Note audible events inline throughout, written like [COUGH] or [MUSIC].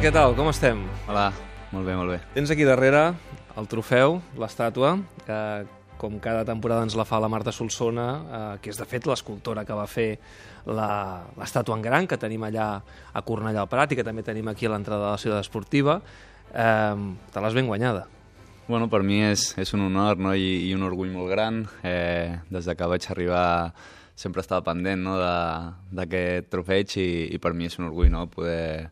Marc, què tal? Com estem? Hola, molt bé, molt bé. Tens aquí darrere el trofeu, l'estàtua, que com cada temporada ens la fa la Marta Solsona, eh, que és de fet l'escultora que va fer la- l'estàtua en gran, que tenim allà a Cornellà al Prat i que també tenim aquí a l'entrada de la ciutat esportiva. Eh, te l'has ben guanyada. Bueno, per mi és, és un honor no? I, i un orgull molt gran. Eh, des de que vaig arribar sempre estava pendent no? de- d'aquest trofeig i, i per mi és un orgull no? poder,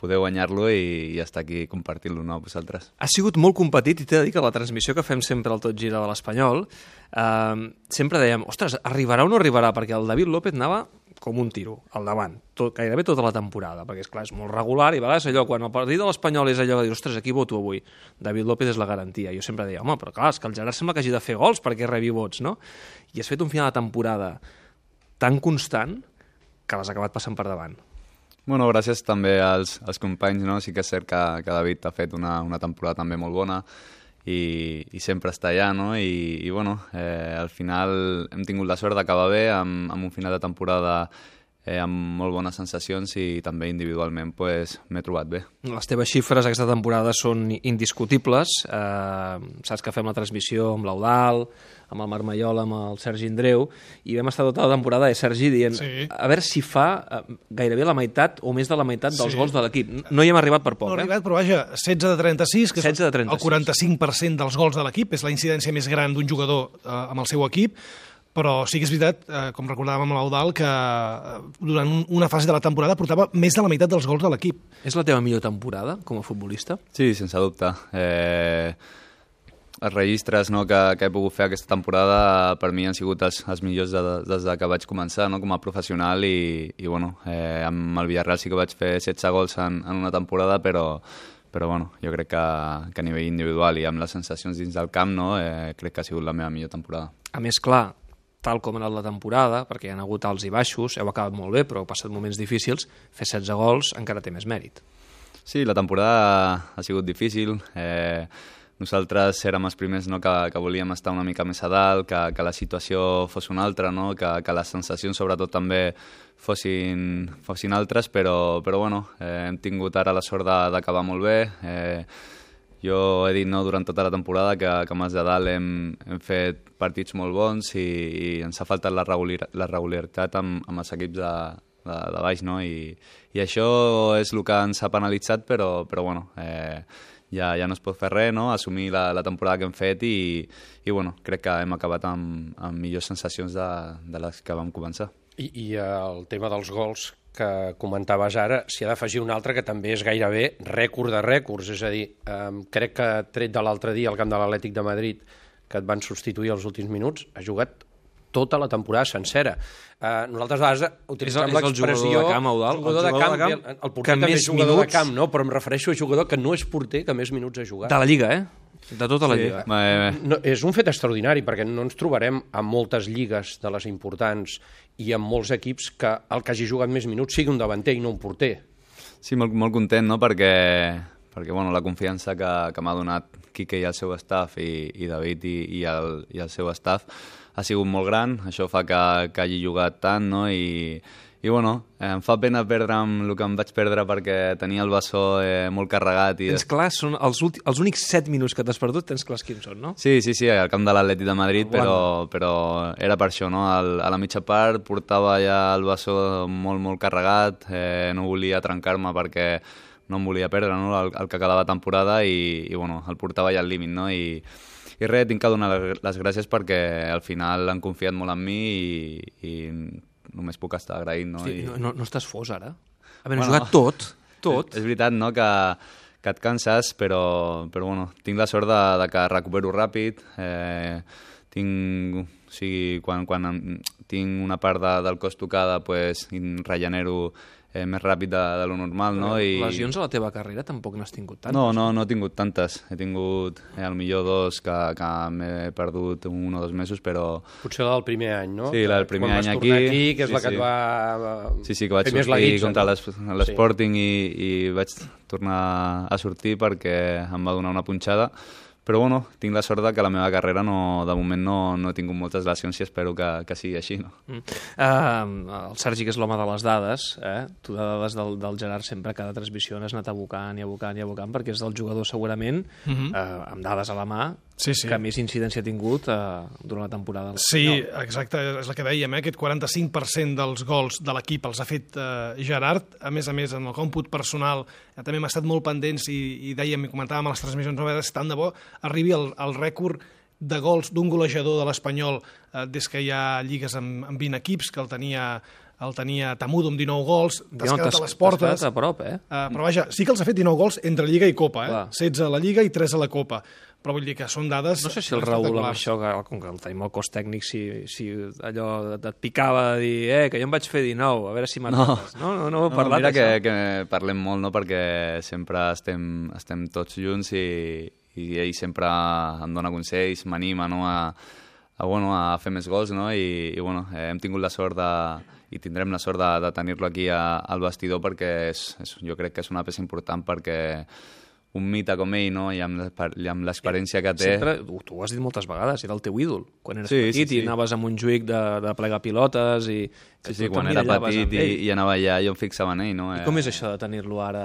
poder guanyar-lo i, i estar aquí compartint-lo no? amb vosaltres. Ha sigut molt competit i t'he de dir que la transmissió que fem sempre al Tot Gira de l'Espanyol eh, sempre dèiem, ostres, arribarà o no arribarà? Perquè el David López anava com un tiro, al davant, tot, gairebé tota la temporada, perquè és clar, és molt regular i a vegades allò, quan el partit de l'Espanyol és allò de dir, ostres, aquí voto avui, David López és la garantia. Jo sempre deia, home, però clar, és que el Gerard sembla que hagi de fer gols perquè rebi vots, no? I has fet un final de temporada tan constant que l'has acabat passant per davant. Bueno, gràcies també als, als companys, no? Sí que és cert que, que David ha fet una, una temporada també molt bona i, i sempre està allà, no? I, i bueno, eh, al final hem tingut la sort d'acabar bé amb, amb un final de temporada eh, amb molt bones sensacions i també individualment pues, m'he trobat bé. Les teves xifres aquesta temporada són indiscutibles. Eh, saps que fem la transmissió amb l'Eudal, amb el Marc Maiol, amb el Sergi Indreu, i vam estar tota la temporada, eh, Sergi, dient Sí. a veure si fa eh, gairebé la meitat o més de la meitat dels Sí. gols de l'equip. No hi hem arribat per No poc, ha eh? arribat, però vaja, 16 de 36, que 16 de és 36. el 45% dels gols de l'equip, és la incidència més gran d'un jugador eh, amb el seu equip, però sí que és veritat, eh, com recordàvem amb l'Eudal, que eh, durant un, una fase de la temporada portava més de la meitat dels gols de l'equip. És la teva millor temporada com a futbolista? Sí, sense dubte. Eh, els registres no, que, que he pogut fer aquesta temporada per mi han sigut els, els millors de, des de que vaig començar no, com a professional i, i bueno, eh, amb el Villarreal sí que vaig fer 16 gols en, en una temporada, però, però bueno, jo crec que, que a nivell individual i amb les sensacions dins del camp no, eh, crec que ha sigut la meva millor temporada. A més, clar, tal com ha anat la temporada, perquè hi ha hagut alts i baixos, heu acabat molt bé, però heu passat moments difícils, fer 16 gols encara té més mèrit. Sí, la temporada ha sigut difícil. Eh, nosaltres érem els primers no, que, que volíem estar una mica més a dalt, que, que la situació fos una altra, no? que, que les sensacions sobretot també fossin, fossin altres, però, però bueno, eh, hem tingut ara la sort d'acabar molt bé. Eh, jo he dit no, durant tota la temporada que, que amb els de dalt hem, hem fet partits molt bons i, i ens ha faltat la, regular, la regularitat amb, amb els equips de, de, de baix, no? I, I això és el que ens ha penalitzat, però, però bueno, eh, ja, ja no es pot fer res, no? Assumir la, la temporada que hem fet i, i bueno, crec que hem acabat amb, amb millors sensacions de, de les que vam començar. I, I el tema dels gols que comentaves ara, s'hi ha d'afegir un altre que també és gairebé rècord de rècords, és a dir, eh, crec que tret de l'altre dia al camp de l'Atlètic de Madrid, que et van substituir els últims minuts, ha jugat tota la temporada sencera. Uh, nosaltres a vegades utilitzem el jugador l'expressió... de camp, Eudal, el jugador de jugador camp, de camp el, el que porter també és jugador minuts- de camp, no? però em refereixo a jugador que no és porter, que més minuts ha jugat. De la Lliga, eh? De tota la Lliga. Eh, No, és un fet extraordinari, perquè no ens trobarem a moltes lligues de les importants i amb molts equips que el que hagi jugat més minuts sigui un davanter i no un porter. Sí, molt, molt content, no?, perquè, perquè bueno, la confiança que, que m'ha donat Quique i el seu staff i, i David i, i, el, i el seu staff ha sigut molt gran, això fa que, que hagi jugat tant, no?, i, i bueno, eh, em fa pena perdre amb el que em vaig perdre perquè tenia el bessó eh, molt carregat. I Tens clar, són els, últims, els únics 7 minuts que t'has perdut, tens clars quins són, no? Sí, sí, sí, al camp de l'Atleti de Madrid, però, però era per això, no? Al, a la mitja part portava ja el bessó molt, molt carregat, eh, no volia trencar-me perquè no em volia perdre no? el, el que quedava temporada i, i bueno, el portava ja al límit, no? I, i res, tinc que donar les gràcies perquè al final han confiat molt en mi i, i només puc estar agraït, no? Hosti, I... no, no, no estàs fos, ara? A veure, Bueno. jugat tot, tot. És, és veritat, no?, que, que et canses, però, però bueno, tinc la sort de, de que recupero ràpid, eh, tinc, o sigui, quan, quan tinc una part de, del cos tocada, pues, em regenero eh, més ràpid de, de lo normal, no? I... Lesions a la teva carrera tampoc n'has tingut tant. No, no, no he tingut tantes. He tingut eh, al millor dos que, que m'he perdut un o dos mesos, però Potser la del primer any, no? Sí, la del primer Quan any vas tornar aquí, aquí, que és sí, la que sí. et va... Sí, sí, que vaig sortir guitza, contra no? l'Sporting i, i vaig tornar a sortir perquè em va donar una punxada, però bueno, tinc la sort de que la meva carrera no, de moment no, no he tingut moltes lesions i espero que, que sigui així. No? Mm. Uh, el Sergi, que és l'home de les dades, eh? tu de dades del, del Gerard sempre cada transmissió has anat abocant i abocant i abocant perquè és el jugador segurament uh -huh. uh, amb dades a la mà Sí, sí. que més incidència ha tingut uh, durant la temporada. Sí, exacte, és el que dèiem, eh? aquest 45% dels gols de l'equip els ha fet uh, Gerard, a més a més en el còmput personal eh, també hem estat molt pendents i, i dèiem i comentàvem a les transmissions noves, tant de bo arribi al, al rècord de gols d'un golejador de l'Espanyol eh, des que hi ha lligues amb, amb 20 equips, que el tenia el tenia Tamudo amb 19 gols, t'has quedat a les portes. A prop, eh? Uh, però vaja, sí que els ha fet 19 gols entre Lliga i Copa, eh? Clar. 16 a la Lliga i 3 a la Copa. Però vull dir que són dades No sé si el Raül amb això, que, com que el tenim al cos tècnic, si, si allò et picava de dir eh, que jo em vaig fer 19, a veure si m'ataques. No, no, no, no, heu No, parlat mira que, que parlem molt, no?, perquè sempre estem, estem tots junts i, i ell sempre em dona consells, m'anima, no?, a, a, bueno, a fer més gols, no?, i, i bueno, eh, hem tingut la sort de, i tindrem la sort de, de tenir-lo aquí a, al vestidor perquè és, és, jo crec que és una peça important perquè un mite com ell, no?, i amb l'experiència que té... Sempre, tu, ho has dit moltes vegades, era el teu ídol. Quan eres Sí, petit sí, sí. i anaves a Montjuïc de, de plegar pilotes i... que Sí, sí, quan era petit i, i anava allà, jo em fixava en ell, no? I com és això de tenir-lo ara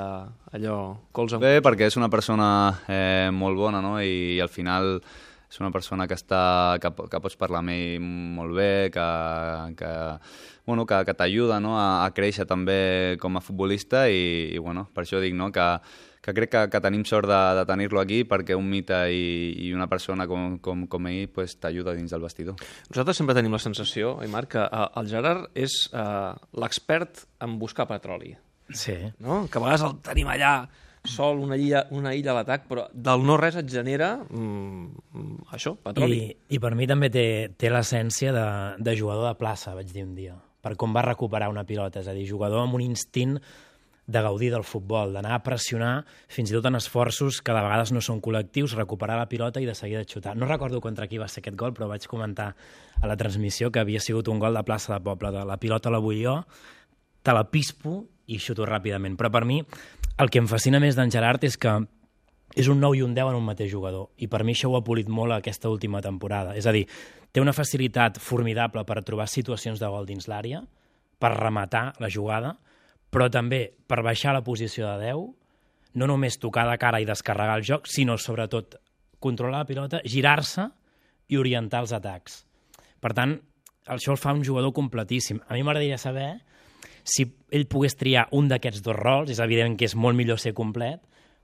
allò, cols amb... Bé, perquè és una persona eh, molt bona, no? I, i al final és una persona que, està, que, que pots parlar amb ell molt bé, que, que, bueno, que, que t'ajuda no? a, a créixer també com a futbolista i, i bueno, per això dic no? que, que crec que, que tenim sort de, de tenir-lo aquí perquè un mite i, i una persona com, com, com ell pues, t'ajuda dins del vestidor. Nosaltres sempre tenim la sensació, eh, Marc, que eh, el Gerard és eh, l'expert en buscar petroli. Sí. No? Que a vegades el tenim allà sol, una illa, una illa a l'atac, però del no-res et genera mm, això, petroli. I, I per mi també té, té l'essència de, de jugador de plaça, vaig dir un dia, per com va recuperar una pilota, és a dir, jugador amb un instint de gaudir del futbol, d'anar a pressionar fins i tot en esforços que de vegades no són col·lectius, recuperar la pilota i de seguida xutar. No recordo contra qui va ser aquest gol, però vaig comentar a la transmissió que havia sigut un gol de plaça de poble, de la pilota la vull jo, te la pispo i xuto ràpidament. Però per mi el que em fascina més d'en Gerard és que és un 9 i un 10 en un mateix jugador. I per mi això ho ha polit molt aquesta última temporada. És a dir, té una facilitat formidable per trobar situacions de gol dins l'àrea, per rematar la jugada, però també per baixar la posició de 10, no només tocar de cara i descarregar el joc, sinó sobretot controlar la pilota, girar-se i orientar els atacs. Per tant, això el fa un jugador completíssim. A mi m'agradaria saber si ell pogués triar un d'aquests dos rols, és evident que és molt millor ser complet,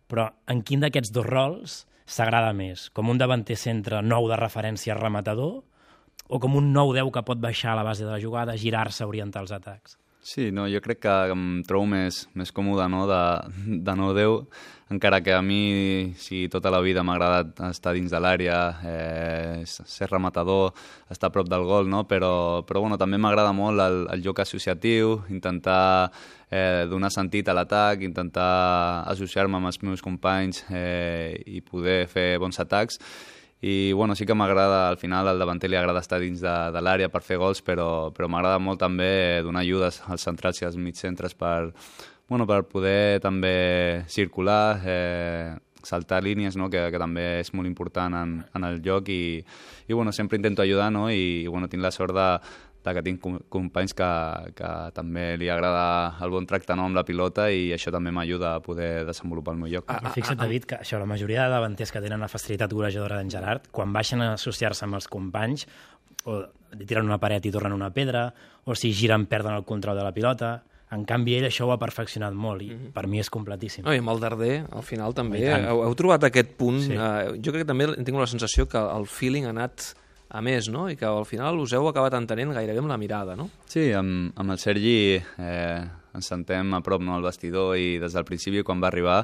però en quin d'aquests dos rols s'agrada més? Com un davanter centre nou de referència rematador o com un 9-10 que pot baixar a la base de la jugada, girar-se, orientar els atacs? Sí, no, jo crec que em trobo més, més còmode no, de, de no Déu, encara que a mi sí, tota la vida m'ha agradat estar dins de l'àrea, eh, ser rematador, estar a prop del gol, no? però, però bueno, també m'agrada molt el, el joc associatiu, intentar eh, donar sentit a l'atac, intentar associar-me amb els meus companys eh, i poder fer bons atacs, i bueno, sí que m'agrada, al final al davanter li agrada estar dins de, de l'àrea per fer gols, però, però m'agrada molt també donar ajudes als centrals i als mitjcentres per, bueno, per poder també circular, eh, saltar línies, no? que, que també és molt important en, en el joc i, i bueno, sempre intento ajudar no? i, bueno, tinc la sort de, de que tinc com- companys que, que també li agrada el bon tracte no? amb la pilota i això també m'ajuda a poder desenvolupar el meu joc. Ah, Fixa't, David, que això, la majoria de davanters que tenen la facilitat golejadora d'en Gerard, quan baixen a associar-se amb els companys, o li tiren una paret i tornen una pedra, o si giren perden el control de la pilota, en canvi ell això ho ha perfeccionat molt i per mi és completíssim. No, i amb el Darder, al final també, heu, heu trobat aquest punt, Sí. eh, jo crec que també tingut la sensació que el feeling ha anat a més, no? I que al final us heu acabat entenent gairebé amb la mirada, no? Sí, amb, amb el Sergi eh, ens sentem a prop no, al vestidor i des del principi quan va arribar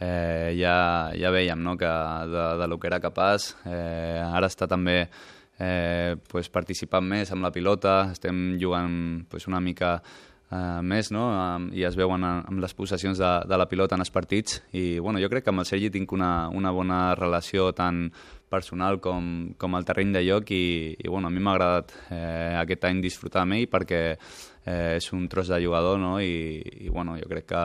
eh, ja, ja veiem no, que de, de lo que era capaç. Eh, ara està també eh, pues, participant més amb la pilota, estem jugant pues, una mica eh, més no? Am- i es veuen amb les possessions de, de la pilota en els partits i bueno, jo crec que amb el Sergi tinc una, una bona relació tant personal com, com al terreny de lloc i, i bueno, a mi m'ha agradat eh, aquest any disfrutar amb ell perquè eh, és un tros de jugador no? I, i bueno, jo crec que,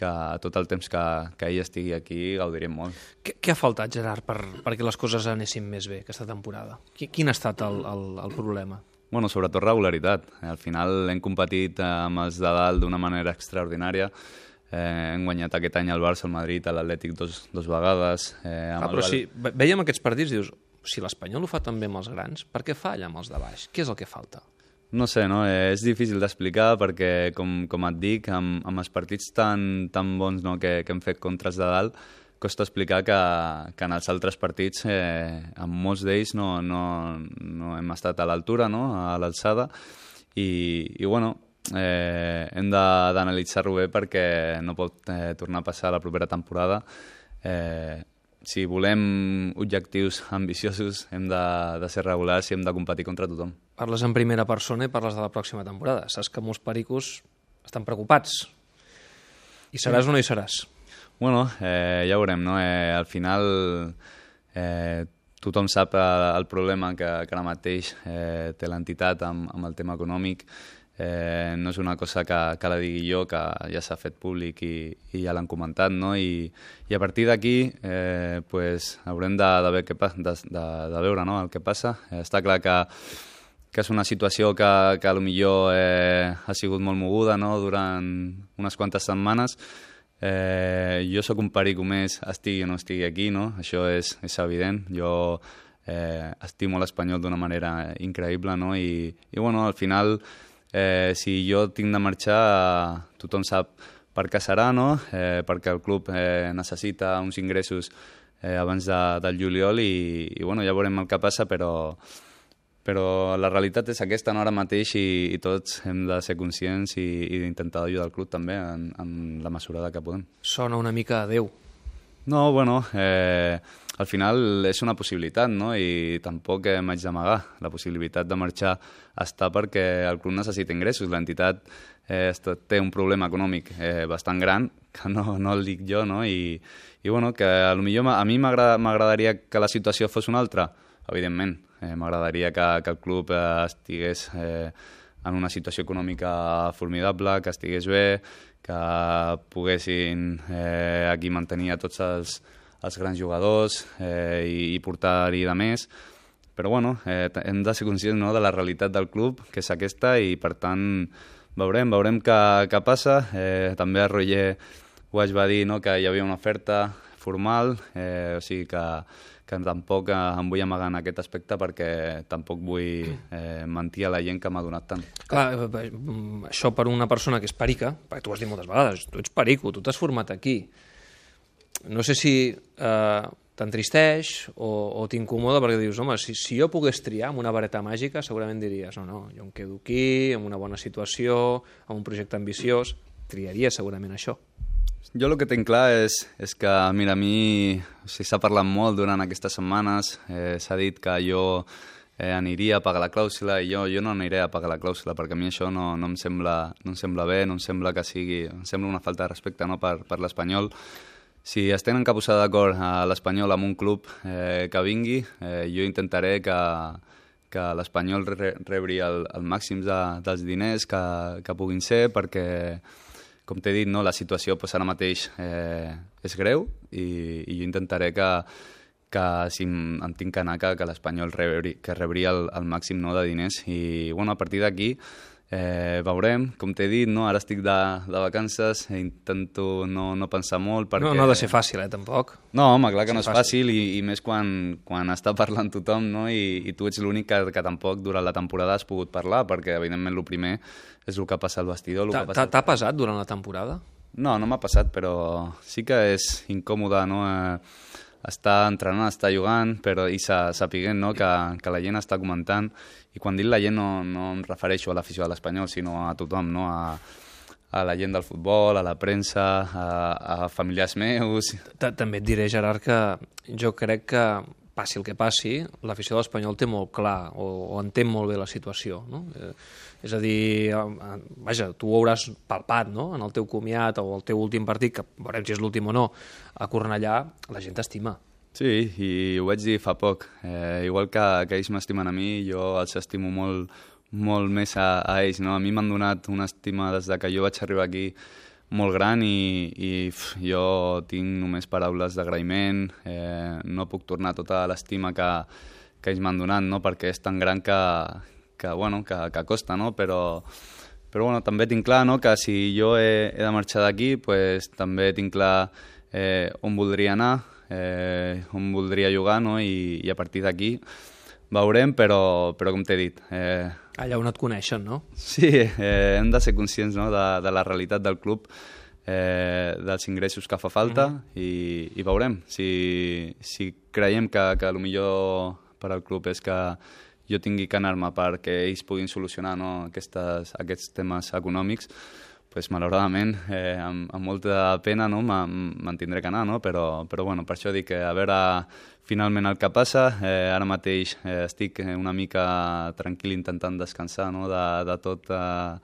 que tot el temps que, que ell estigui aquí gaudirem molt. Què, què ha faltat, Gerard, per, perquè les coses anessin més bé aquesta temporada? Qui- Quin ha estat el, el, el problema? Bueno, sobretot regularitat. Al final hem competit eh, amb els de dalt d'una manera extraordinària. Eh, hem guanyat aquest any el Barça, el Madrid, l'Atlètic dos, dos vegades. Eh, amb Ah, el però Val- si ve- veiem aquests partits dius si l'Espanyol ho fa tan bé amb els grans, per què falla amb els de baix? Què és el que falta? No sé, no? Eh, és difícil d'explicar perquè, com, com et dic, amb, amb els partits tan, tan bons no, que, que hem fet contra els de dalt, costa explicar que, que en els altres partits, eh, amb molts d'ells, no, no, no hem estat a l'altura, no? a l'alçada, i, i bueno, eh, hem d'analitzar-ho bé perquè no pot eh, tornar a passar la propera temporada. Eh, si volem objectius [LAUGHS] ambiciosos hem de, de ser regulars i hem de competir contra tothom. Parles en primera persona i parles de la pròxima temporada. Saps que molts pericos estan preocupats. I seràs o no hi seràs? Bueno, eh, ja veurem, no? Eh, al final eh, tothom sap eh, el problema que, que ara mateix eh, té l'entitat amb, amb el tema econòmic. Eh, no és una cosa que, que la digui jo, que ja s'ha fet públic i, i ja l'han comentat, no? I, i a partir d'aquí eh, pues, haurem de, de, ver què de, de, de veure no? el que passa. Eh, està clar que que és una situació que, que millor eh, ha sigut molt moguda no? durant unes quantes setmanes. Eh, jo sóc un perico més, estigui o no estigui aquí, no? això és, és evident. Jo eh, estimo l'espanyol d'una manera increïble no? I, i bueno, al final, eh, si jo tinc de marxar, tothom sap per què serà, no? eh, perquè el club eh, necessita uns ingressos eh, abans de, del juliol i, i bueno, ja veurem el que passa, però, però la realitat és aquesta no, ara mateix i, i tots hem de ser conscients i, i d'intentar ajudar el club també en, en la mesura que podem. Sona una mica a Déu. No, bueno, eh, al final és una possibilitat, no? I tampoc eh, m'haig d'amagar. La possibilitat de marxar està perquè el club necessita ingressos. L'entitat eh, té un problema econòmic eh, bastant gran, que no, no el dic jo, no? I, i bueno, que a, lo millor a mi m'agrada- m'agradaria que la situació fos una altra, evidentment. Eh, m'agradaria que, que el club eh, estigués eh, en una situació econòmica formidable, que estigués bé, que poguessin eh, aquí mantenir a tots els, els grans jugadors eh, i, i portar-hi de més. Però bueno, eh, hem de ser conscients no, de la realitat del club, que és aquesta, i per tant veurem, veurem què, què passa. Eh, també a Roger es va dir no, que hi havia una oferta formal, eh, o sigui que, que tampoc eh, em vull amagar en aquest aspecte perquè tampoc vull eh, mentir a la gent que m'ha donat tant. Clar, eh, eh, això per una persona que és perica, perquè tu ho has dit moltes vegades, tu ets perico, tu t'has format aquí. No sé si eh, t'entristeix o, o t'incomoda perquè dius, home, si, si jo pogués triar amb una vareta màgica, segurament diries, no, no, jo em quedo aquí, amb una bona situació, amb un projecte ambiciós, triaria segurament això. Jo el que tinc clar és, és que, mira, a mi o sigui, s'ha parlat molt durant aquestes setmanes, eh, s'ha dit que jo eh, aniria a pagar la clàusula i jo, jo no aniré a pagar la clàusula perquè a mi això no, no, em sembla, no em sembla bé, no em sembla que sigui... Em sembla una falta de respecte no, per, per l'Espanyol. Si es tenen que posar d'acord a l'Espanyol amb un club eh, que vingui, eh, jo intentaré que, que l'Espanyol re rebri el, el màxim de, dels diners que, que puguin ser perquè com t'he dit, no, la situació pues, ara mateix eh, és greu i, i jo intentaré que, que si em, em tinc que anar, que, que l'Espanyol rebri, que rebri el, el màxim no, de diners. I bueno, a partir d'aquí eh, veurem, com t'he dit, no, ara estic de, de vacances, e intento no, no pensar molt perquè... No, no ha de ser fàcil, eh, tampoc. No, home, clar que no és fàcil i, i més quan, quan està parlant tothom no? I, i tu ets l'únic que, que tampoc durant la temporada has pogut parlar perquè evidentment el primer és el que passa al vestidor. T'ha passa... t'ha pesat durant la temporada? No, no m'ha passat, però sí que és incòmode, no? Eh, estar entrenant, estar jugant, però i sa, sapiguent no? que, que la gent està comentant, i quan dic la gent no, no em refereixo a l'afició de l'Espanyol, sinó a tothom, no? a, a la gent del futbol, a la premsa, a, a familiars meus... Ta- També et diré, Gerard, que jo crec que passi el que passi, l'afició de l'Espanyol té molt clar o, o entén molt bé la situació. No? Eh, és a dir, vaja, tu ho hauràs palpat no? en el teu comiat o el teu últim partit, que veurem si és l'últim o no, a Cornellà, la gent t'estima. Sí, i ho vaig dir fa poc. Eh, igual que, que ells m'estimen a mi, jo els estimo molt, molt més a, a ells. No? A mi m'han donat una estima des de que jo vaig arribar aquí molt gran i, i uf, jo tinc només paraules d'agraïment, eh, no puc tornar tota l'estima que, que ells m'han donat, no? perquè és tan gran que, que, bueno, que, que costa, no? però, però bueno, també tinc clar no? que si jo he, he de marxar d'aquí, pues, també tinc clar eh, on voldria anar, eh, on voldria jugar no? I, i a partir d'aquí veurem, però, però com t'he dit... Eh, Allà on et coneixen, no? Sí, eh, hem de ser conscients no, de, de la realitat del club, eh, dels ingressos que fa falta mm -hmm. i, i veurem. Si, si creiem que, que el millor per al club és que jo tingui que anar-me perquè ells puguin solucionar no, aquestes, aquests temes econòmics, pues, malauradament, eh, amb, amb molta pena no, me'n tindré que anar, no? però, però bueno, per això dic que a veure finalment el que passa. Eh, ara mateix eh, estic una mica tranquil intentant descansar no? de, de tot eh,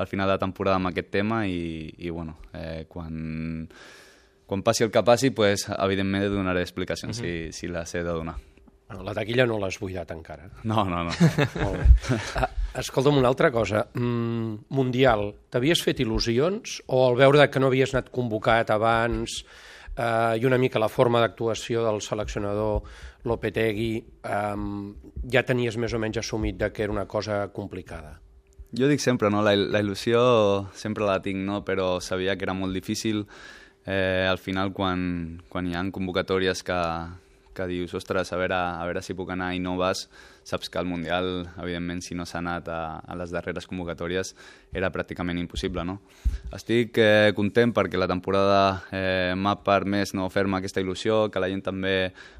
al final de temporada amb aquest tema i, i bueno, eh, quan, quan passi el que passi, pues, evidentment donaré explicacions uh -huh. si, si les he de donar. Bueno, la taquilla no l'has buidat encara. No, no, no. [LAUGHS] Molt bé. Ah, escolta'm una altra cosa. Mm, mundial, t'havies fet il·lusions o al veure que no havies anat convocat abans eh, i una mica la forma d'actuació del seleccionador Lopetegui eh, ja tenies més o menys assumit de que era una cosa complicada? Jo dic sempre, no? la, la il·lusió sempre la tinc, no? però sabia que era molt difícil eh, al final quan, quan hi ha convocatòries que, que dius, ostres, a veure, a veure si puc anar i no vas, saps que el Mundial, evidentment, si no s'ha anat a, a les darreres convocatòries, era pràcticament impossible, no? Estic eh, content perquè la temporada eh, m'ha permès no fer-me aquesta il·lusió, que la gent també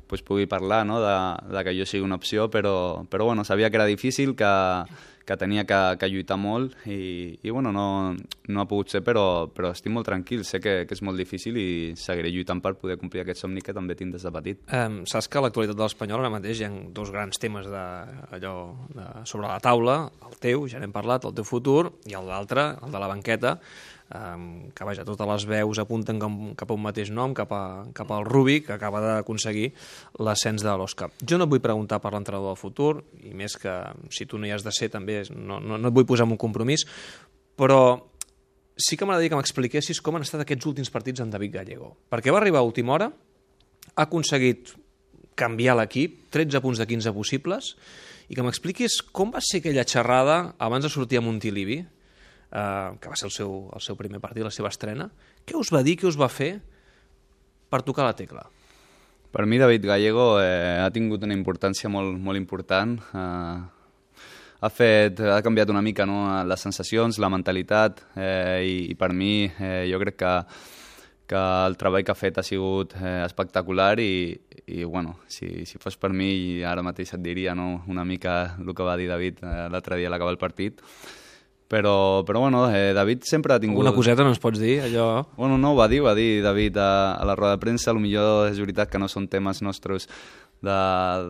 pues, pugui parlar no? de, de que jo sigui una opció, però, però bueno, sabia que era difícil, que, que tenia que, que lluitar molt i, i bueno, no, no ha pogut ser, però, però estic molt tranquil, sé que, que és molt difícil i seguiré lluitant per poder complir aquest somni que també tinc des de petit. Um, saps que a l'actualitat de l'Espanyol ara mateix hi ha dos grans temes de, allò, de, sobre la taula, el teu, ja n'hem parlat, el teu futur, i el l'altre, el de la banqueta, um, que vaja, totes les veus apunten cap, cap a un mateix nom, cap, a, cap al Rubi, que acaba d'aconseguir l'ascens de l'Oscar. Jo no et vull preguntar per l'entrenador del futur, i més que si tu no hi has de ser també no, no, no et vull posar en un compromís, però sí que m'agradaria que m'expliquessis com han estat aquests últims partits amb David Gallego. Perquè va arribar a última hora, ha aconseguit canviar l'equip, 13 punts de 15 possibles, i que m'expliquis com va ser aquella xerrada abans de sortir a Montilivi, eh, que va ser el seu, el seu primer partit, la seva estrena. Què us va dir, què us va fer per tocar la tecla? Per mi David Gallego eh, ha tingut una importància molt, molt important. Eh, ha, fet, ha canviat una mica no, les sensacions, la mentalitat, eh, i, i per mi eh, jo crec que, que el treball que ha fet ha sigut eh, espectacular i, i bueno, si, si fos per mi ara mateix et diria no, una mica el que va dir David eh, l'altre dia a l'acabar el partit, però, però bueno, eh, David sempre ha tingut... Una coseta no ens pots dir, allò... Bueno, no, ho va dir, va dir David a, a la roda de premsa, millor és veritat que no són temes nostres de,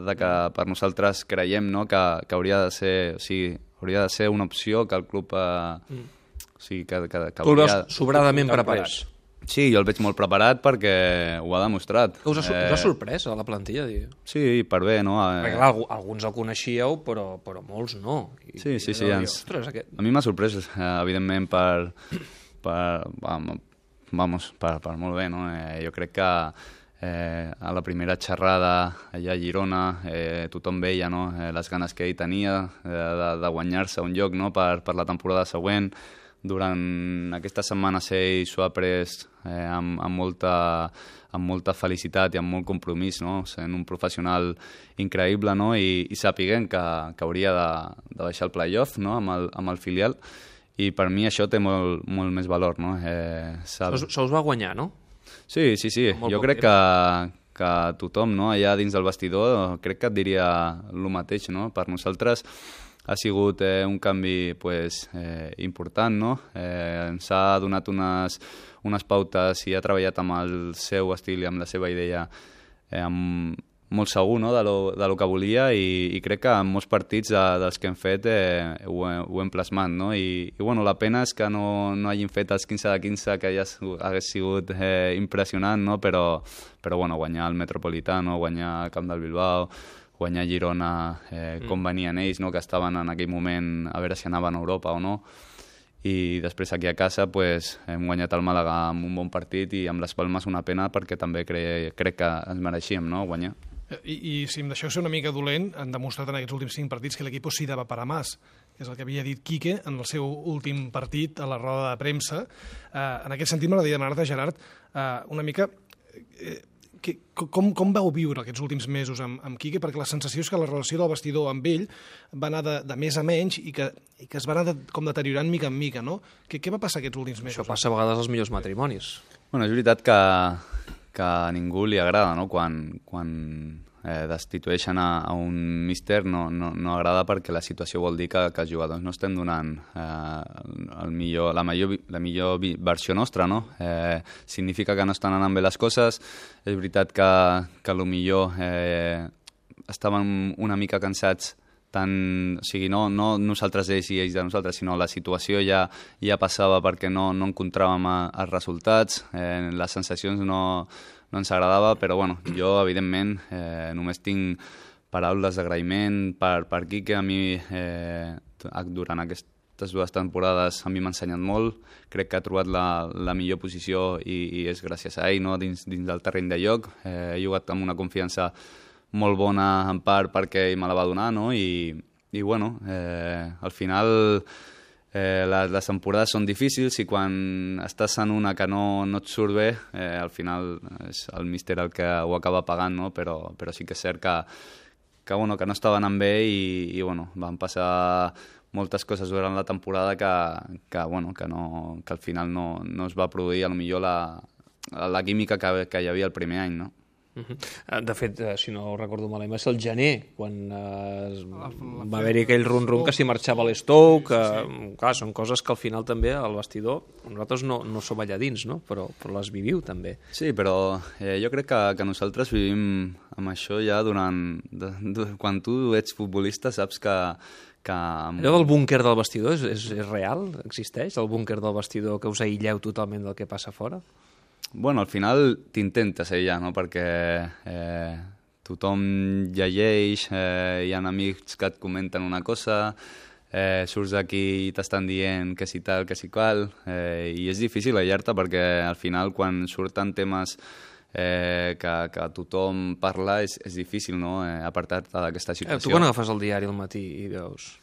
de que per nosaltres creiem no, que, que hauria de ser, o sigui, hauria de ser una opció que el club... Eh, mm. o sigui, que, que, que tu hauria... sobradament preparat. Sí, jo el veig molt preparat perquè ho ha demostrat. Que us ha, eh... us ha sorprès a la plantilla? Dir? Sí, per bé, no? Eh... Perquè clar, alguns el coneixíeu, però, però molts no. I, sí, sí, sí. Ens... Ostres, aquest... A mi m'ha sorprès, eh, evidentment, per, per, vamos, per, per molt bé, no? Eh, jo crec que eh, a la primera xerrada allà a Girona eh, tothom veia no? eh, les ganes que ell tenia eh, de, de guanyar-se un lloc no? per, per la temporada següent, durant aquesta setmana ell s'ho ha pres eh, amb, amb, molta, amb molta felicitat i amb molt compromís, no? sent un professional increïble no? I, i sapiguent que, que hauria de, de baixar el playoff no? amb, el, amb el filial i per mi això té molt, molt més valor. No? Eh, sap... Se us va guanyar, no? Sí, sí, sí. Jo crec que, que tothom no? allà dins del vestidor crec que et diria el mateix. No? Per nosaltres ha sigut eh, un canvi pues, eh, important, no? Eh, ens ha donat unes, unes pautes i ha treballat amb el seu estil i amb la seva idea eh, amb, molt segur no? de, lo, de lo que volia i, i crec que en molts partits de, dels que hem fet eh, ho, ho hem plasmat. No? I, i bueno, la pena és que no, no hagin fet els 15 de 15 que ja hagués sigut eh, impressionant, no? però, però bueno, guanyar el Metropolitano, guanyar el Camp del Bilbao, guanyar Girona, eh, com mm. venien ells, no? que estaven en aquell moment a veure si anaven a Europa o no. i després aquí a casa pues, hem guanyat el Màlaga amb un bon partit i amb les Palmes una pena perquè també cre crec que ens mereixíem no, guanyar. I, I si em deixeu ser una mica dolent, han demostrat en aquests últims cinc partits que l'equip sí dava para más, que és el que havia dit Quique en el seu últim partit a la roda de premsa. Eh, en aquest sentit m'agradaria demanar-te, Gerard, eh, una mica eh, que, com, com vau viure aquests últims mesos amb, amb Quique? Perquè la sensació és que la relació del vestidor amb ell va anar de, de més a menys i que, i que es va anar de, com deteriorant mica en mica, no? Què, què va passar aquests últims mesos? Això passa a vegades als millors matrimonis. Bueno, és veritat que, que a ningú li agrada, no?, quan, quan eh, destitueixen a, a un míster no, no, no agrada perquè la situació vol dir que, que els jugadors no estem donant eh, el millor, la, millor, la millor versió nostra, no? Eh, significa que no estan anant bé les coses, és veritat que, que millor eh, estàvem una mica cansats tant, o sigui, no, no nosaltres ells i ells de nosaltres, sinó la situació ja, ja passava perquè no, no encontràvem els resultats, eh, les sensacions no, no ens agradava, però bueno, jo, evidentment, eh, només tinc paraules d'agraïment per, per que a mi eh, durant aquestes dues temporades a mi m'ha ensenyat molt, crec que ha trobat la, la millor posició i, i és gràcies a ell no? dins, dins del terreny de lloc, eh, he jugat amb una confiança molt bona en part perquè ell me la va donar no? I, i bueno, eh, al final eh, les, les temporades són difícils i quan estàs en una que no, no et surt bé, eh, al final és el míster el que ho acaba pagant, no? però, però sí que és cert que, que, bueno, que no estava anant bé i, i bueno, van passar moltes coses durant la temporada que, que, bueno, que, no, que al final no, no es va produir a lo millor la, la química que, que hi havia el primer any, no? -huh. De fet, eh, si no recordo malament, va ser el gener, quan eh, va haver-hi aquell run-run que s'hi marxava l'Stoke, que, sí, sí. clar, són coses que al final també al vestidor, nosaltres no, no som allà dins, no? però, però les viviu també. Sí, però eh, jo crec que, que nosaltres vivim amb això ja durant... De, de, quan tu ets futbolista saps que, que... Allò del búnquer del vestidor és, és, és real? Existeix el búnquer del vestidor que us aïlleu totalment del que passa fora? Bueno, al final t'intentes ella, no? perquè eh, tothom llegeix, eh, hi ha amics que et comenten una cosa, eh, surts d'aquí i t'estan dient que si tal, que si qual, eh, i és difícil aïllar-te perquè al final quan surten temes eh, que, que tothom parla és, és difícil no? eh, apartar-te d'aquesta situació. Eh, tu quan agafes el diari al matí i veus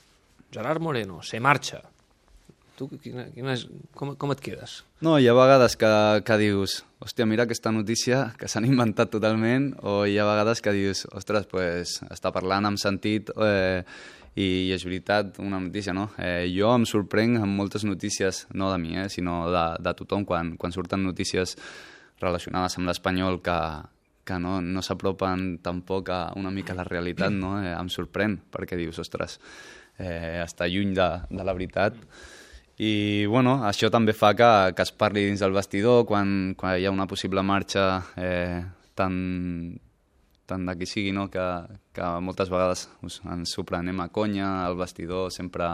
Gerard Moreno, se marxa, Tu, quina, quina com, com et quedes? No, hi ha vegades que, que dius, hòstia, mira aquesta notícia que s'han inventat totalment, o hi ha vegades que dius, ostres, pues, està parlant amb sentit eh, i, i és veritat una notícia, no? Eh, jo em sorprenc amb moltes notícies, no de mi, eh, sinó de, de tothom, quan, quan surten notícies relacionades amb l'espanyol que, que no, no s'apropen tampoc a una mica a la realitat, no? Eh, em sorprèn, perquè dius, ostres, eh, està lluny de, de la veritat. Mm i bueno, això també fa que, que es parli dins del vestidor quan, quan hi ha una possible marxa eh, tant, tant de qui sigui, no? que, que moltes vegades us, ens ho prenem a conya, al vestidor sempre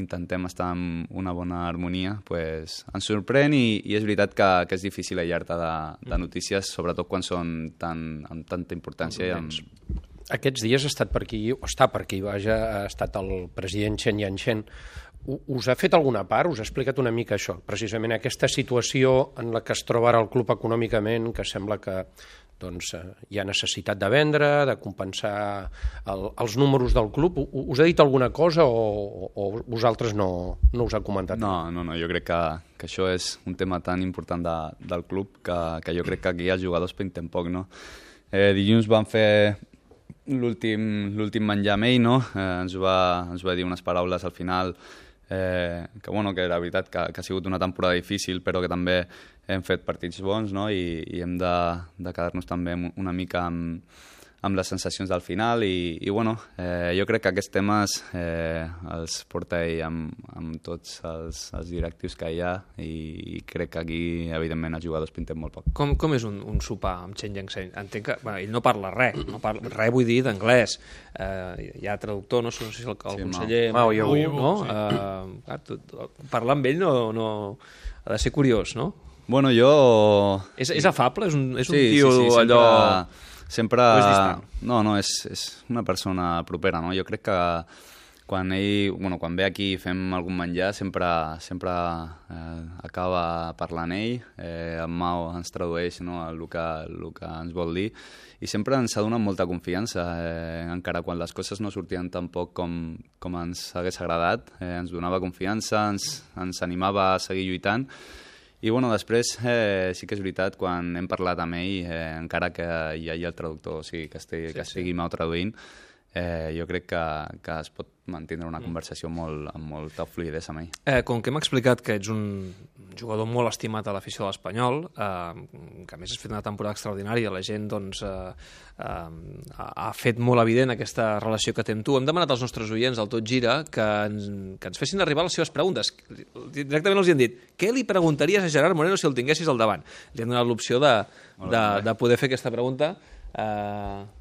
intentem estar en una bona harmonia, pues, ens sorprèn i, i és veritat que, que és difícil aïllar-te de, de notícies, sobretot quan són tan, amb tanta importància. I amb... Aquests dies ha estat per aquí, o està per aquí, vaja, ha estat el president Chen Yanchen us ha fet alguna part? Us ha explicat una mica això, precisament aquesta situació en la que es troba ara el club econòmicament, que sembla que doncs, hi ha necessitat de vendre, de compensar el, els números del club. Us ha dit alguna cosa o, o vosaltres no, no us ha comentat? No, no, no, jo crec que, que això és un tema tan important de, del club que, que jo crec que aquí els jugadors pinten poc, no? Eh, dilluns van fer l'últim menjar amb ell, no? Eh, ens, va, ens va dir unes paraules al final eh, que, bueno, que la veritat que, que ha sigut una temporada difícil, però que també hem fet partits bons no? I, i hem de, de quedar-nos també una mica amb, amb les sensacions del final i, i bueno, eh, jo crec que aquests temes eh, els porta ell amb, amb tots els, els directius que hi ha i, i crec que aquí, evidentment, els jugadors pintem molt poc. Com, com és un, un sopar amb Chen Yang Entenc que bueno, ell no parla res, no parla, res vull dir d'anglès. Eh, hi ha traductor, no sé si el, el sí, conseller Mau, Mau, Mau, no? Sí. Eh, clar, parlar amb ell no, no, ha de ser curiós, no? Bueno, jo... És, és afable? És un, és un sí, tio sí, sí, sempre... allò sempre... No, no, és, és una persona propera, no? Jo crec que quan ell, bueno, quan ve aquí i fem algun menjar, sempre, sempre eh, acaba parlant ell, eh, en Mao ens tradueix no, el, que, el que ens vol dir, i sempre ens ha donat molta confiança, eh, encara quan les coses no sortien tan poc com, com ens hagués agradat, eh, ens donava confiança, ens, ens animava a seguir lluitant, i bueno, després sí que és veritat, quan hem parlat amb ell, eh, encara que hi hagi el traductor, o sigui, que estigui, sí, que estigui sí. Mau traduint, eh, jo crec que, que es pot mantenir una mm. conversació molt, amb molta fluidesa amb ell. Eh, com que hem explicat que ets un jugador molt estimat a l'afició de l'Espanyol, eh, que a més has fet una temporada extraordinària, la gent doncs, eh, eh, ha fet molt evident aquesta relació que té amb tu. Hem demanat als nostres oients, al Tot Gira, que ens, que ens fessin arribar les seves preguntes. Directament els han dit, què li preguntaries a Gerard Moreno si el tinguessis al davant? Li han donat l'opció de, de, de poder fer aquesta pregunta. Eh,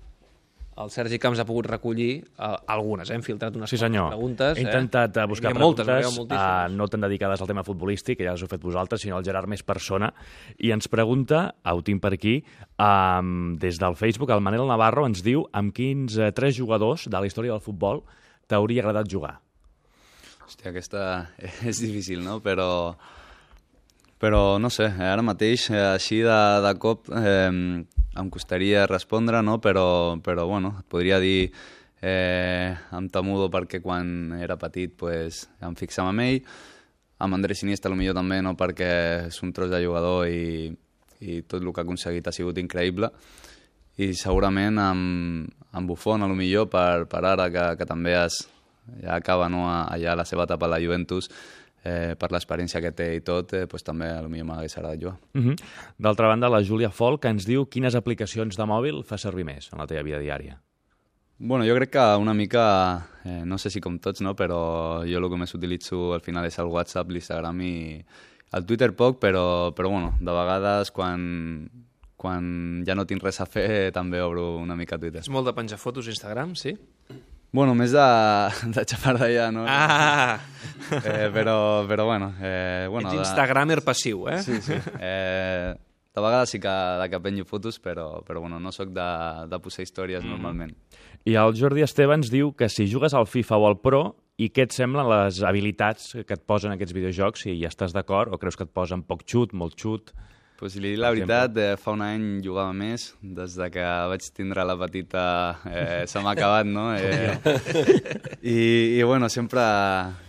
el Sergi Camps ha pogut recollir uh, algunes, eh? hem filtrat unes sí, senyor. preguntes. He intentat eh? buscar moltes, preguntes, uh, no tan dedicades al tema futbolístic, que ja les heu fet vosaltres, sinó al Gerard més persona, i ens pregunta, ah, ho tinc per aquí, um, des del Facebook, el Manel Navarro ens diu amb quins uh, tres jugadors de la història del futbol t'hauria agradat jugar? Hòstia, aquesta [LAUGHS] és difícil, no? Però però no sé, ara mateix, així de, de cop, eh, em costaria respondre, no? però, però bueno, et podria dir eh, amb Tamudo perquè quan era petit pues, em fixava en ell, amb Andrés Iniesta millor també, no? perquè és un tros de jugador i, i tot el que ha aconseguit ha sigut increïble, i segurament amb, amb Buffon, a lo millor, per, per ara que, que també es, ja acaba no, allà la seva etapa a la Juventus, eh, per l'experiència que té i tot, eh, pues, també potser m'hagués agradat jugar. Uh -huh. D'altra banda, la Júlia Folk ens diu quines aplicacions de mòbil fa servir més en la teva vida diària. Bueno, jo crec que una mica, eh, no sé si com tots, no? però jo el que més utilitzo al final és el WhatsApp, l'Instagram i el Twitter poc, però, però bueno, de vegades quan, quan ja no tinc res a fer també obro una mica Twitter. És molt de penjar fotos a Instagram, sí? Bueno, més de, [LAUGHS] de xapar d'allà, no? Ah! Eh, però, però bueno... Eh, bueno Ets instagramer de... passiu, eh? Sí, sí. Eh, de vegades sí que, de que penjo fotos, però, però bueno, no sóc de, de posar històries mm. normalment. I el Jordi Esteve diu que si jugues al FIFA o al Pro, i què et semblen les habilitats que et posen aquests videojocs, si ja estàs d'acord, o creus que et posen poc xut, molt xut... Pues si li dic la veritat, eh, fa un any jugava més, des de que vaig tindre la petita eh, se m'ha acabat, no? [LAUGHS] Eh, i, I bueno, sempre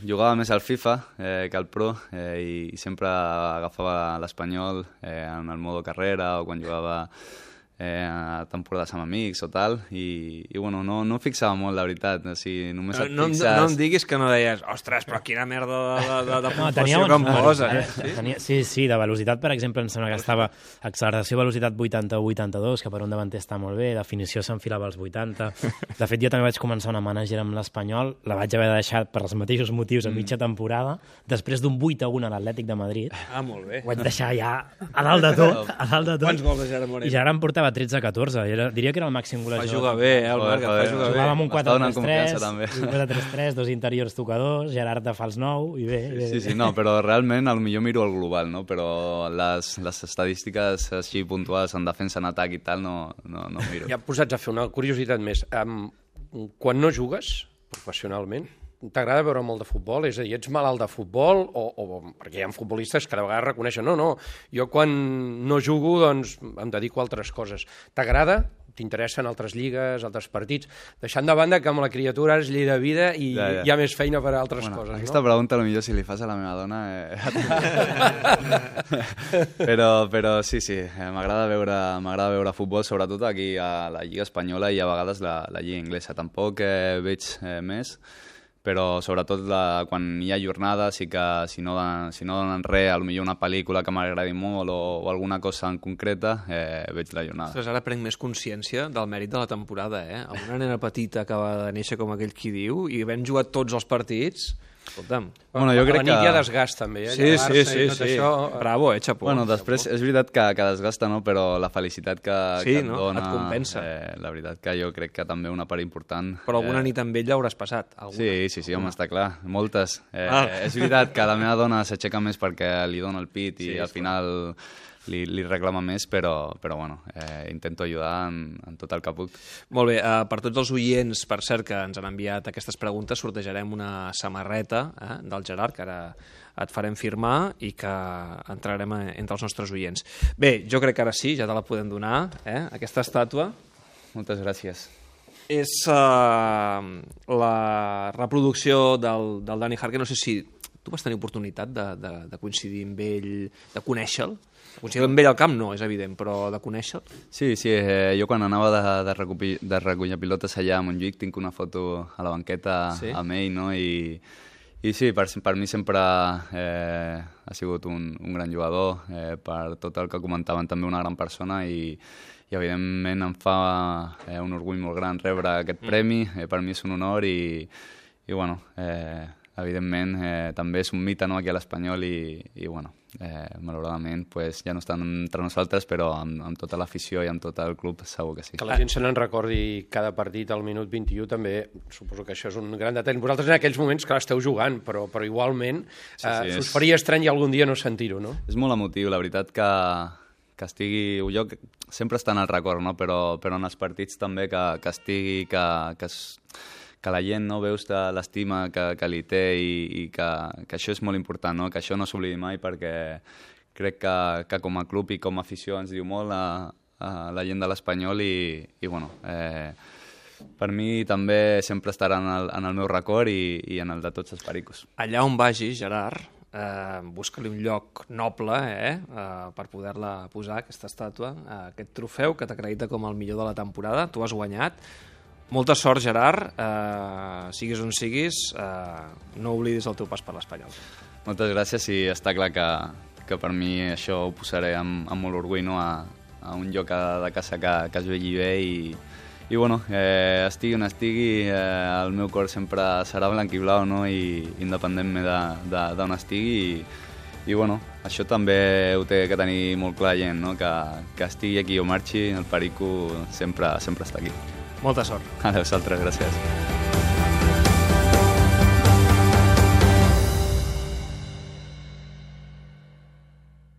jugava més al FIFA eh, que al Pro eh, i, i sempre agafava l'Espanyol eh, en el modo carrera o quan jugava eh, a temporades amb amics o tal, i, i bueno, no, no fixava molt, la veritat, o sigui, només et no, fixes... No, no em diguis que no deies, ostres, però quina merda de, de, de, de no, puntuació que em posa. Eh? Sí? Tenia, sí, sí, de velocitat, per exemple, em sembla que estava acceleració velocitat 80-82, que per un davanter està molt bé, definició s'enfilava als 80. De fet, jo també vaig començar una manager amb l'Espanyol, la vaig haver de deixar per els mateixos motius a mitja temporada, després d'un 8 1 a l'Atlètic de Madrid. Ah, molt bé. Ho vaig deixar ja a dalt de tot, [LAUGHS] a dalt de tot. Quants gols de Gerard Moreno? I ja ara em portava 13-14. Era, diria que era el màxim golejador. Va jugar bé, eh, el Marc, va jugar bé. Jugava amb un 4-3-3, 4-3-3, dos interiors tocadors, Gerard de fals 9, i bé, bé. Sí, sí, no, però realment al millor miro el global, no? però les, les estadístiques així puntuals en defensa, en atac i tal, no, no, no miro. Ja posats a fer una curiositat més. Um, quan no jugues professionalment, t'agrada veure molt de futbol? És a dir, ets malalt de futbol? O, o, perquè hi ha futbolistes que de vegades reconeixen no, no, jo quan no jugo doncs em dedico a altres coses. T'agrada? T'interessen altres lligues, altres partits? Deixant de banda que amb la criatura és llei de vida i ja, ja. hi ha més feina per a altres bueno, coses. Aquesta no? pregunta potser si li fas a la meva dona... Eh... [LAUGHS] però, però sí, sí, eh, m'agrada veure, veure futbol, sobretot aquí a la Lliga Espanyola i a vegades la, la Lliga Inglesa. Tampoc eh, veig eh, més, però sobretot la, quan hi ha jornada sí que si no, si no donen res, potser una pel·lícula que m'agradi molt o, o alguna cosa en concreta, eh, veig la jornada. Ostres, ara prenc més consciència del mèrit de la temporada, eh? Una nena petita acaba de néixer com aquell qui diu i havent jugat tots els partits Escolta'm. Bueno, jo crec que... La nit hi ha desgast, també. Eh? Sí, sí, sí. sí. Això... Bravo, eh, xapó. Bueno, després és veritat que, que desgasta, no? però la felicitat que, sí, que et no? dona... et compensa. Eh, la veritat que jo crec que també una part important... Però alguna eh... nit amb ell hauràs passat. Alguna. Sí, sí, sí, home, està clar. Moltes. Eh, ah. És veritat que la meva dona s'aixeca més perquè li dona el pit i sí, al final... Clar li, li reclama més, però, però bueno, eh, intento ajudar en, en tot el que puc. Molt bé, uh, per tots els oients, per cert, que ens han enviat aquestes preguntes, sortejarem una samarreta eh, del Gerard, que ara et farem firmar i que entrarem entre els nostres oients. Bé, jo crec que ara sí, ja te la podem donar, eh, aquesta estàtua. Moltes gràcies. És uh, la reproducció del, del Danny Harker, no sé si tu vas tenir oportunitat de, de, de coincidir amb ell, de conèixer-lo? Coincidir amb ell al camp no, és evident, però de conèixer-lo? Sí, sí, eh, jo quan anava de, de, recollir, de recollir pilotes allà a Montjuïc tinc una foto a la banqueta sí? amb ell, no? I, i sí, per, per mi sempre eh, ha sigut un, un gran jugador, eh, per tot el que comentaven també una gran persona i, i evidentment em fa eh, un orgull molt gran rebre aquest mm. premi, eh, per mi és un honor i, i bueno, eh, evidentment eh, també és un mite no, aquí a l'Espanyol i, i bueno, eh, malauradament pues, ja no estan entre nosaltres però amb, amb tota l'afició i amb tot el club segur que sí. Que la gent se n'en recordi cada partit al minut 21 també, suposo que això és un gran detall. Vosaltres en aquells moments, clar, esteu jugant, però, però igualment sí, sí, eh, és... us faria estrany algun dia no sentir-ho, no? És molt emotiu, la veritat que, que estigui... Jo sempre està en el record, no? però, però en els partits també que, que estigui, que, que es que la gent no veus l'estima que, que li té i, i que, que això és molt important, no? que això no s'oblidi mai perquè crec que, que com a club i com a afició ens diu molt a, a la gent de l'Espanyol i, i bueno, eh, per mi també sempre estarà en el, en el meu record i, i en el de tots els pericos. Allà on vagis, Gerard, eh, busca-li un lloc noble eh, eh, per poder-la posar, aquesta estàtua, eh, aquest trofeu que t'acredita com el millor de la temporada. Tu has guanyat, molta sort, Gerard. Uh, siguis on siguis, uh, no oblidis el teu pas per l'Espanyol. Moltes gràcies i està clar que, que per mi això ho posaré amb, amb molt orgull no? a, a un lloc de casa que, que es vegi bé i, i bueno, eh, estigui on estigui, eh, el meu cor sempre serà blanc i blau, no? I independentment d'on estigui. I, I bueno, això també ho té que tenir molt clar gent, no? Que, que estigui aquí o marxi, el Perico sempre, sempre està aquí. Molta sort. A vosaltres, gràcies.